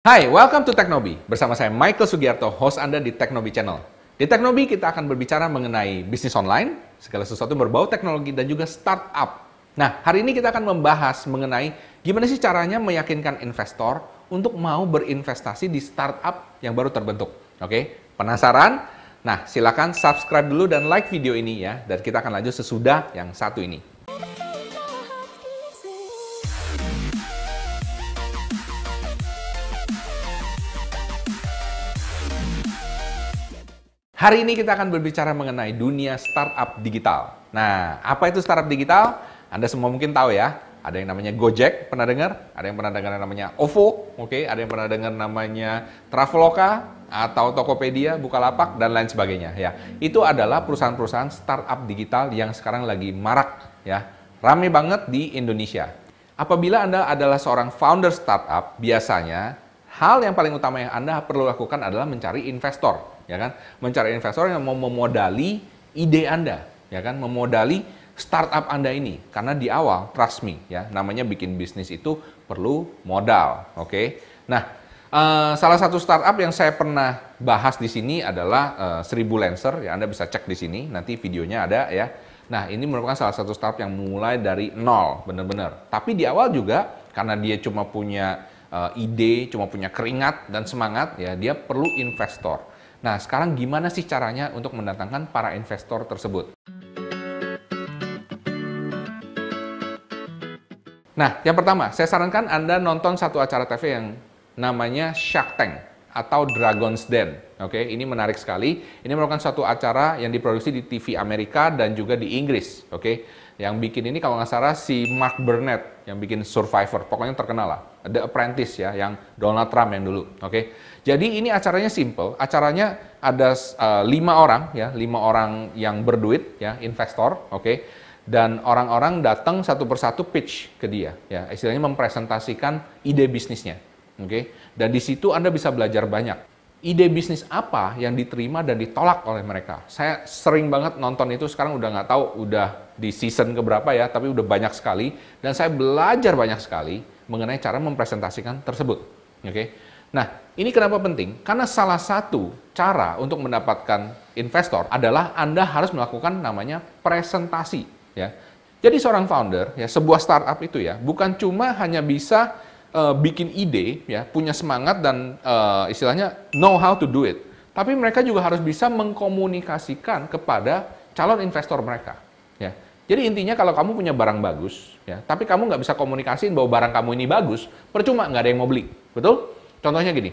Hai, welcome to Teknobi. Bersama saya Michael Sugiarto, host Anda di Teknobi Channel. Di Teknobi kita akan berbicara mengenai bisnis online, segala sesuatu berbau teknologi dan juga startup. Nah, hari ini kita akan membahas mengenai gimana sih caranya meyakinkan investor untuk mau berinvestasi di startup yang baru terbentuk. Oke, penasaran? Nah, silakan subscribe dulu dan like video ini ya, dan kita akan lanjut sesudah yang satu ini. Hari ini kita akan berbicara mengenai dunia startup digital. Nah, apa itu startup digital? Anda semua mungkin tahu ya. Ada yang namanya Gojek, pernah dengar? Ada yang pernah dengar namanya OVO, oke? Okay? Ada yang pernah dengar namanya Traveloka atau Tokopedia, Bukalapak dan lain sebagainya ya. Itu adalah perusahaan-perusahaan startup digital yang sekarang lagi marak ya. Rame banget di Indonesia. Apabila Anda adalah seorang founder startup, biasanya hal yang paling utama yang Anda perlu lakukan adalah mencari investor ya kan? Mencari investor yang mau memodali ide Anda, ya kan? Memodali startup Anda ini. Karena di awal, trust me, ya, namanya bikin bisnis itu perlu modal, oke? Okay? Nah, uh, salah satu startup yang saya pernah bahas di sini adalah uh, Seribu Lancer, ya Anda bisa cek di sini, nanti videonya ada ya. Nah, ini merupakan salah satu startup yang mulai dari nol, benar-benar. Tapi di awal juga, karena dia cuma punya uh, ide, cuma punya keringat dan semangat, ya dia perlu investor. Nah, sekarang gimana sih caranya untuk mendatangkan para investor tersebut? Nah, yang pertama, saya sarankan Anda nonton satu acara TV yang namanya Shark Tank atau Dragon's Den. Oke, ini menarik sekali. Ini merupakan satu acara yang diproduksi di TV Amerika dan juga di Inggris. Oke, yang bikin ini kalau nggak salah si Mark Burnett yang bikin Survivor. Pokoknya terkenal lah. The Apprentice ya, yang Donald Trump yang dulu. Oke, jadi ini acaranya simple. Acaranya ada uh, lima orang ya, lima orang yang berduit ya, investor, oke. Okay? Dan orang-orang datang satu persatu pitch ke dia ya, istilahnya mempresentasikan ide bisnisnya, oke. Okay? Dan di situ Anda bisa belajar banyak. Ide bisnis apa yang diterima dan ditolak oleh mereka? Saya sering banget nonton itu sekarang udah nggak tahu udah di season keberapa ya, tapi udah banyak sekali dan saya belajar banyak sekali mengenai cara mempresentasikan tersebut. Oke. Okay? Nah, ini kenapa penting? Karena salah satu cara untuk mendapatkan investor adalah Anda harus melakukan namanya presentasi, ya. Jadi seorang founder, ya, sebuah startup itu ya, bukan cuma hanya bisa uh, bikin ide, ya, punya semangat dan uh, istilahnya know how to do it, tapi mereka juga harus bisa mengkomunikasikan kepada calon investor mereka, ya. Jadi intinya kalau kamu punya barang bagus, ya, tapi kamu nggak bisa komunikasiin bahwa barang kamu ini bagus, percuma nggak ada yang mau beli, betul? Contohnya gini,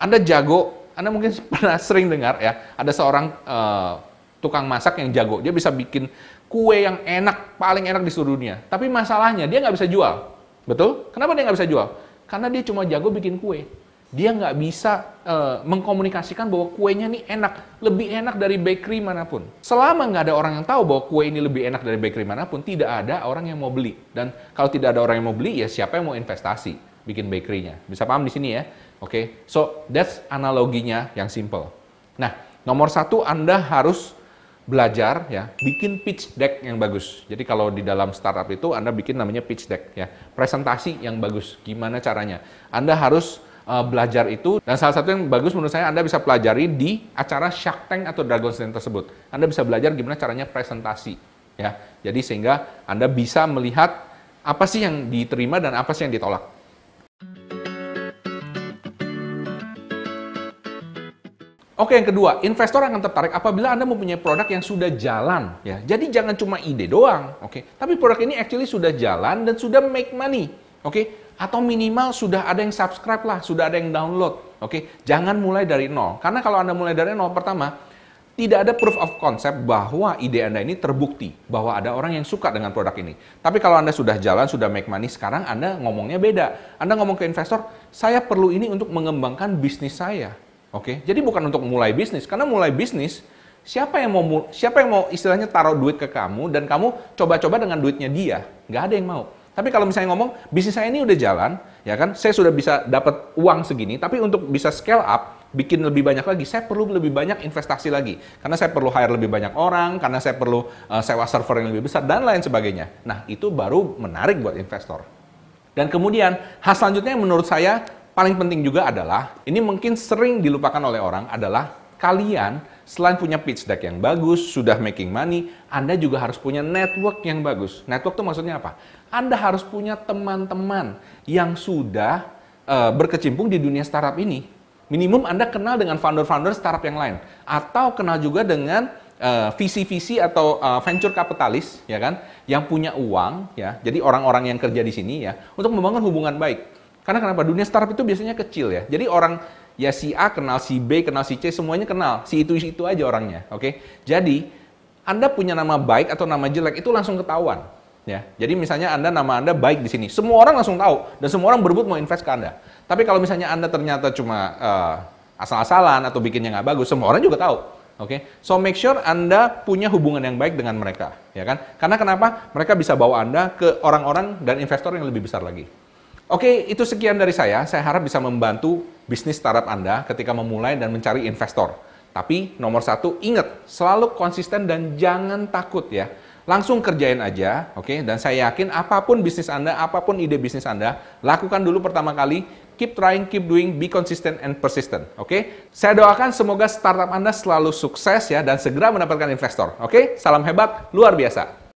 Anda jago, Anda mungkin pernah sering dengar ya, ada seorang uh, tukang masak yang jago, dia bisa bikin kue yang enak, paling enak di seluruh dunia. Tapi masalahnya dia nggak bisa jual, betul? Kenapa dia nggak bisa jual? Karena dia cuma jago bikin kue. Dia nggak bisa uh, mengkomunikasikan bahwa kuenya ini enak, lebih enak dari bakery mana pun. Selama nggak ada orang yang tahu bahwa kue ini lebih enak dari bakery mana pun, tidak ada orang yang mau beli. Dan kalau tidak ada orang yang mau beli, ya siapa yang mau investasi bikin bakery-nya? Bisa paham di sini ya? Oke, okay? so that's analoginya yang simple. Nah, nomor satu Anda harus belajar ya, bikin pitch deck yang bagus. Jadi kalau di dalam startup itu Anda bikin namanya pitch deck ya, presentasi yang bagus. Gimana caranya? Anda harus uh, belajar itu dan salah satu yang bagus menurut saya Anda bisa pelajari di acara Shark Tank atau Dragon's Den tersebut. Anda bisa belajar gimana caranya presentasi ya. Jadi sehingga Anda bisa melihat apa sih yang diterima dan apa sih yang ditolak. Oke, yang kedua, investor akan tertarik apabila Anda mempunyai produk yang sudah jalan. Ya, jadi jangan cuma ide doang, oke? Tapi produk ini actually sudah jalan dan sudah make money, oke? Atau minimal sudah ada yang subscribe lah, sudah ada yang download, oke? Jangan mulai dari nol, karena kalau Anda mulai dari nol, pertama, tidak ada proof of concept bahwa ide Anda ini terbukti bahwa ada orang yang suka dengan produk ini. Tapi kalau Anda sudah jalan, sudah make money, sekarang Anda ngomongnya beda. Anda ngomong ke investor, saya perlu ini untuk mengembangkan bisnis saya. Oke, jadi bukan untuk mulai bisnis, karena mulai bisnis siapa yang mau siapa yang mau istilahnya taruh duit ke kamu dan kamu coba-coba dengan duitnya dia, nggak ada yang mau. Tapi kalau misalnya ngomong bisnis saya ini udah jalan, ya kan, saya sudah bisa dapat uang segini, tapi untuk bisa scale up, bikin lebih banyak lagi, saya perlu lebih banyak investasi lagi, karena saya perlu hire lebih banyak orang, karena saya perlu uh, sewa server yang lebih besar dan lain sebagainya. Nah itu baru menarik buat investor. Dan kemudian hal selanjutnya yang menurut saya paling penting juga adalah, ini mungkin sering dilupakan oleh orang, adalah kalian selain punya pitch deck yang bagus, sudah making money, Anda juga harus punya network yang bagus. Network itu maksudnya apa? Anda harus punya teman-teman yang sudah uh, berkecimpung di dunia startup ini. Minimum Anda kenal dengan founder-founder startup yang lain. Atau kenal juga dengan uh, visi-visi atau uh, venture kapitalis, ya kan, yang punya uang, ya. Jadi orang-orang yang kerja di sini ya, untuk membangun hubungan baik. Karena kenapa? Dunia startup itu biasanya kecil ya. Jadi orang ya si A kenal si B, kenal si C, semuanya kenal. Si itu itu aja orangnya, oke? Okay? Jadi Anda punya nama baik atau nama jelek itu langsung ketahuan. Ya, jadi misalnya Anda nama Anda baik di sini, semua orang langsung tahu dan semua orang berebut mau invest ke Anda. Tapi kalau misalnya Anda ternyata cuma uh, asal-asalan atau bikinnya nggak bagus, semua orang juga tahu. Oke, okay? so make sure Anda punya hubungan yang baik dengan mereka, ya kan? Karena kenapa? Mereka bisa bawa Anda ke orang-orang dan investor yang lebih besar lagi. Oke, itu sekian dari saya. Saya harap bisa membantu bisnis startup Anda ketika memulai dan mencari investor. Tapi nomor satu, ingat, selalu konsisten dan jangan takut ya. Langsung kerjain aja, oke? Okay? Dan saya yakin apa pun bisnis Anda, apa pun ide bisnis Anda, lakukan dulu pertama kali. Keep trying, keep doing, be consistent and persistent, oke? Okay? Saya doakan semoga startup Anda selalu sukses ya dan segera mendapatkan investor, oke? Okay? Salam hebat, luar biasa.